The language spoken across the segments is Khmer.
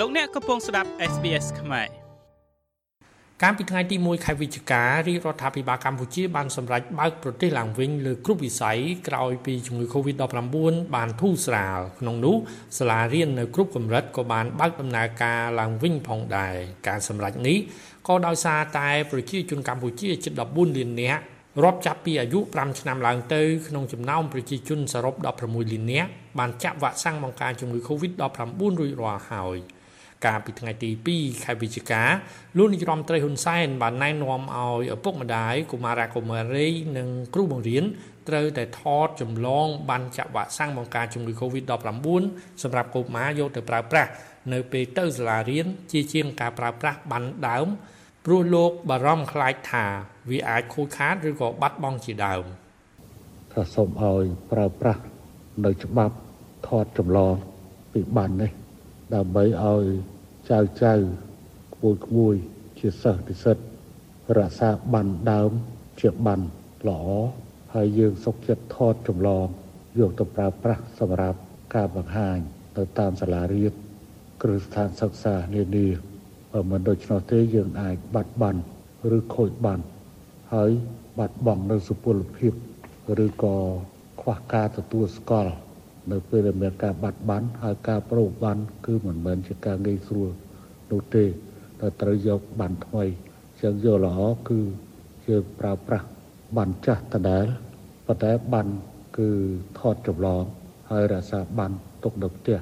លោកអ្នកកំពុងស្ដាប់ SBS ខ្មែរកាលពីថ្ងៃទី1ខែវិច្ឆិការាជរដ្ឋាភិបាលកម្ពុជាបានសម្រេចបើកប្រទេសឡើងវិញលើគ្រប់វិស័យក្រោយពីជំងឺ Covid-19 បានធូរស្រាលក្នុងនោះសាលារៀននៅគ្រប់កម្រិតក៏បានបើកដំណើរការឡើងវិញផងដែរការសម្រេចនេះក៏ដោយសារតែប្រជាជនកម្ពុជាជិត14លាននាក់រាប់ចាប់ពីអាយុ5ឆ្នាំឡើងទៅក្នុងចំណោមប្រជាជនសរុប16លាននាក់បានចាក់វ៉ាក់សាំងបង្ការជំងឺ Covid-19 រួចរាល់ហើយ។ កាលពីថ្ងៃទី2ខែវិច្ឆិកាលោកនាយរដ្ឋមន្ត្រីហ៊ុនសែនបានណែនាំឲ្យឪពុកម្ដាយកុមារកុមារីនិងគ្រូបង្រៀនត្រូវតែថតចម្លងបានចាក់វ៉ាក់សាំងបង្ការជំងឺ Covid-19 សម្រាប់កុមារយកទៅប្រើប្រាស់នៅពេលទៅសាលារៀនជាជាងការប្រើប្រាស់បានដើមព្រោះលោកបារម្ភខ្លាចថាវាអាចខូចខាតឬក៏បាត់បង់ជាដើមថាសូមឲ្យប្រើប្រាស់នៅច្បាប់ថតចម្លងពីបាននេះ ដើម្បីឲ្យចៅចៅក្មួយក្មួយជាសិស្សនិស្សិតរក្សាបានដើមជាបានល្អហើយយើងសុខចិត្តថតចម្លងយកទៅប្រើប្រាស់សម្រាប់ការបង្ហាញទៅតាមសាលារៀនគ្រឹះស្ថានសិក្សានានាបើមិនដូច្នោះទេយើងអាចបាត់បង់ឬខូចបានហើយបាត់បង់នៅសុពលភាពឬក៏ខ្វះការទទួលស្គាល់ នៅពេលដែលមានការបាត់បង់ហើយការប្រោបបានគឺមិនមែនជាការងាយស្រួលនោះទេតែត្រូវយកបានថ្មីចឹងយកល្អគឺយើងប្រើប្រាស់បានចាស់ដដែលប៉ុន្តែបានគឺថតចម្លងហើយរក្សាបានទុកនៅផ្ទះ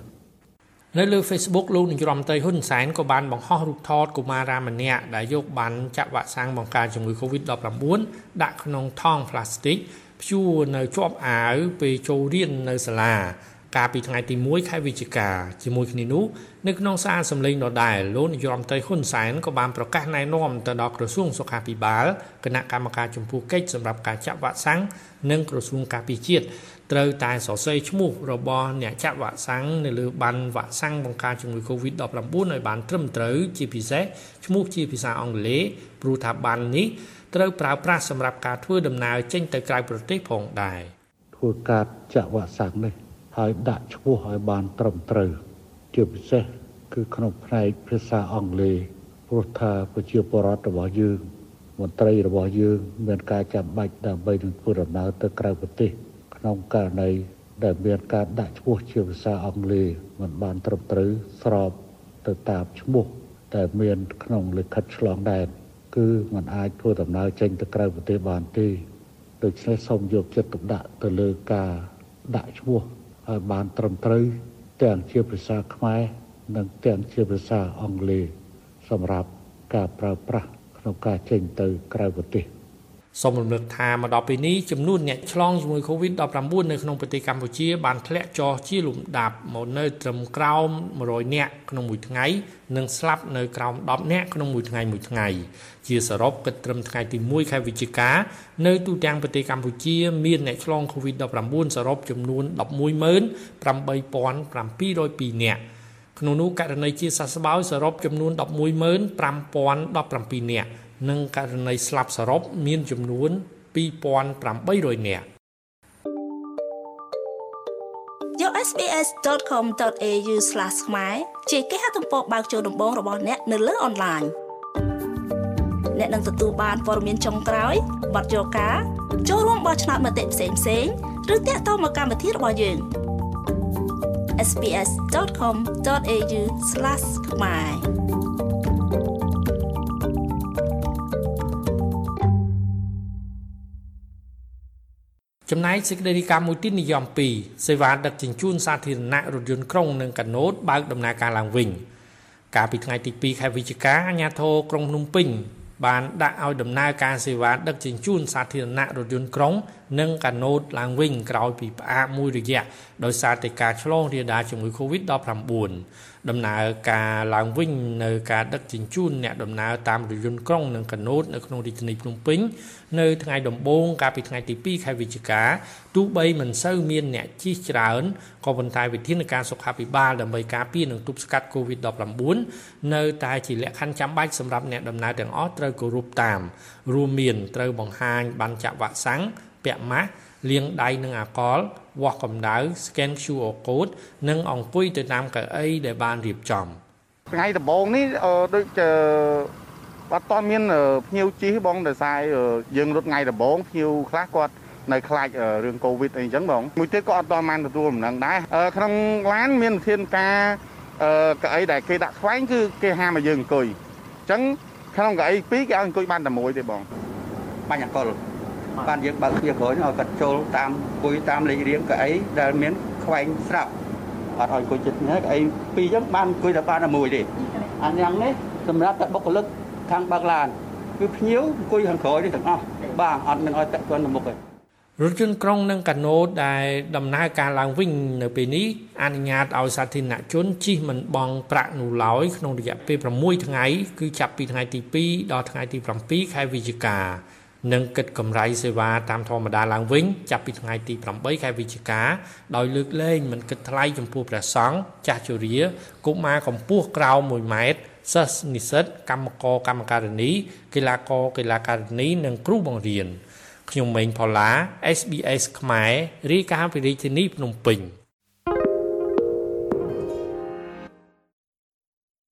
នៅលើ Facebook លោកនាយរដ្ឋមន្ត្រីហ៊ុនសែនក៏បានបង្ហោះរូបថតកុមារាម្នាក់ដែលយកបានចាក់វ៉ាក់សាំងបង្ការជំងឺ Covid-19 ដាក់ក្នុងថង់ផ្លាស្ទិក ព្យួរនៅជាប់អាវពេលចូលរៀននៅសាលា កាលពីថ្ងៃទី1ខែវិច្ឆិកាជាមួយគ្នានោះនៅក្នុងសារសម្លេងដដែលលោកនាយរដ្ឋមន្ត្រីហ៊ុនសែនក៏បានប្រកាសណែនាំទៅដល់ក្រសួងសុខាភិបាលគណៈកម្មការចំពោះកិច្ចសម្រាប់ការចាក់វ៉ាក់សាំងនិងក្រសួងការពារជាតិ ត្រូវតែសរសេរឈ្មោះរបស់អ្នកចាក់វ៉ាក់សាំងនៅលើប័ណ្ណវ៉ាក់សាំងបង្ការជំងឺ Covid-19 ឲ្យបានត្រឹមត្រូវជាពិសេសឈ្មោះជាភាសាអង់គ្លេសព្រោះថាប័ណ្ណនេះត្រូវប្រើប្រាស់សម្រាប់ការធ្វើដំណើរចេញទៅក្រៅប្រទេសផងដែរធ្វើការចាក់វ៉ាក់សាំងនេះហើយដាក់ឈ្មោះឲ្យបានត្រឹមត្រូវជាពិសេសគឺក្នុងផ្នែកភាសាអង់គ្លេសព្រោះថាប្រជាពលរដ្ឋរបស់យើងមន្ត្រីរបស់យើងមានការចាំបាច់ដើម្បីនឹងធ្វើដំណើរទៅក្រៅប្រទេស ក្នុងករណីដែលមានការដាក់ឈ្មោះជាភាសាអង់គ្លេសមិនបានត្រឹមត្រូវស្របទៅតាមឈ្មោះដែលមានក្នុងលិខិតឆ្លងដែនគឺมันអាចធ្វើដំណើរចេញទៅក្រៅប្រទេសបានទេដូច្នេះសូមយកចិត្តទុកដាក់ទៅលើការដាក់ឈ្មោះឲ្យបានត្រឹមត្រូវទាំងជាភាសាខ្មែរនិងទាំងជាភាសាអង់គ្លេសសម្រាប់ការប្រើប្រាស់ក្នុងការចេញទៅក្រៅប្រទេស សូមរំលឹកថាមកដល់ពេលនេះចំនួនអ្នកឆ្លងជាមួយ COVID-19 នៅក្នុងប្រទេសកម្ពុជាបានធ្លាក់ចុះជាលំដាប់មកនៅត្រឹមក្រោម100នាក់ក្នុងមួយថ្ងៃនិងស្លាប់នៅក្រោម10នាក់ក្នុងមួយថ្ងៃមួយថ្ងៃជាសរុបគិតត្រឹមថ្ងៃទី1ខែវិច្ឆិកានៅទូទាំងប្រទេសកម្ពុជាមានអ្នកឆ្លង COVID-19 សរុបចំនួន118,702នាក់ក្នុងនោះករណីជាសះស្បើយសរុបចំនួន115,017នាក់ និងករណីស្លាប់សរុបមានចំនួន2800នាក់យក sbs.com.au/ ខ្មែរជាគេហទំព័របើកចូលដំបងរបស់អ្នកនៅលើអនឡាញអ្នកនឹងទទួលបានព័ត៌មានចុងក្រោយបទយការ ចូលរួមបោះឆ្នោតមតិផ្សេងផ្សេងឬតាក់ទងមកកម្មវិធីរបស់យើង sbs.com.au/ ខ្មែរ ចំណែកសេចក្តីរាយការណ៍មួយទៀតនិយម2សេវាដឹកជញ្ជូនសាធារណៈរថយន្តក្រុងនិងកាណូតបើកដំណើរការឡើងវិញកាលពីថ្ងៃទី2ខែវិច្ឆិកាអាជ្ញាធរក្រុងភ្នំពេញបានដាក់ឲ្យដំណើរការសេវាដឹកជញ្ជូនសាធារណៈរថយន្តក្រុង និងកាណូតឡើងវិញក្រោយពីផ្អាកមួយរយៈដោយសារតែការឆ្លងរាលដាលជំងឺ Covid-19 ដំណើរការឡើងវិញនៅការដឹកជញ្ជូនអ្នកដំណើរតាមរថយន្តក្រុងនិងកាណូតនៅក្នុងរាជធានីភ្នំពេញនៅថ្ងៃដំបូងកាលពីថ្ងៃទី2ខែវិច្ឆិកាទោះបីមិនសូវមានអ្នកជិះច្រើនក៏ប៉ុន្តែវិធានការសុខាភិបាលដើម្បីការពារនិងទប់ស្កាត់ COVID-19 នៅតែជាលក្ខខណ្ឌចាំបាច់សម្រាប់អ្នកដំណើរទាំងអស់ត្រូវគោរពតាមរួមមានត្រូវបង្ហាញបានចាក់វ៉ាក់សាំងពាក់ម៉ាស់លាងដៃនឹងអាល់កុលវាស់កម្ដៅ scan QR code និងអង្គុយទៅតាមកៅអីដែលបានរៀបចំ។ថ្ងៃដំបូងនេះដូច អត់តមានភ្ញៀវជិះបងដោយសារយើងរត់ថ្ងៃដំបូងភ្ញៀវខ្លះគាត់នៅខ្លាចរឿងកូវីដអីចឹងបងមួយទៀតក៏អត់តបានទទួលដំណឹងដែរក្នុងឡានមានធានការកៅអីដែលគេដាក់ខ្វែងគឺគេហាមឲ្យយើងអង្គុយអញ្ចឹងក្នុងកៅអីពីរគេឲ្យអង្គុយបានតែមួយទេបងបាញ់អកលបានយើងបើកទ្វារក្រោយឲ្យគាត់ចូលតាមអង្គុយតាមលេខរៀងកៅអីដែលមានខ្វែងស្រាប់អត់ឲ្យអង្គុយចិត្តនេះកៅអីពីរអញ្ចឹងបានអង្គុយតែបានតែមួយទេអាយ៉ាងនេះសម្រាប់តែបុគ្គលិក ខាងបើកឡានគឺភ្ញៀវអង្គុយខាងក្រោយនេះទាំងអស់បាទអត់មានឲ្យតាក់ទន់ទៅមុខទេរថយន្តក្រុងនិងកាណូតដែលដំណើរការឡើងវិញនៅពេលនេះអនុញ្ញាតឲ្យសាធារណជនជិះមិនបង់ប្រាក់នោះឡើយក្នុងរយៈពេល6ថ្ងៃគឺចាប់ពីថ្ងៃទី2ដល់ថ្ងៃទី7ខែវិច្ឆិកានិងគិតកម្រៃសេវាតាមធម្មតាឡើងវិញចាប់ពីថ្ងៃទី8ខែវិច្ឆិកាដោយលើកលែងមិនគិតថ្លៃចំពោះព្រះសង្ឃចាស់ជរាកុមារកម្ពស់ក្រោម1ម៉ែត្រ សិស្សនិស្សិតកម្មករកម្មការិនីកីឡាករកីឡាការិនីនិងគ្រូបង្រៀនខ្ញុំម៉េងផល្លា SBS ខ្មែររាយការណ៍ពីរាជធានីភ្នំពេញ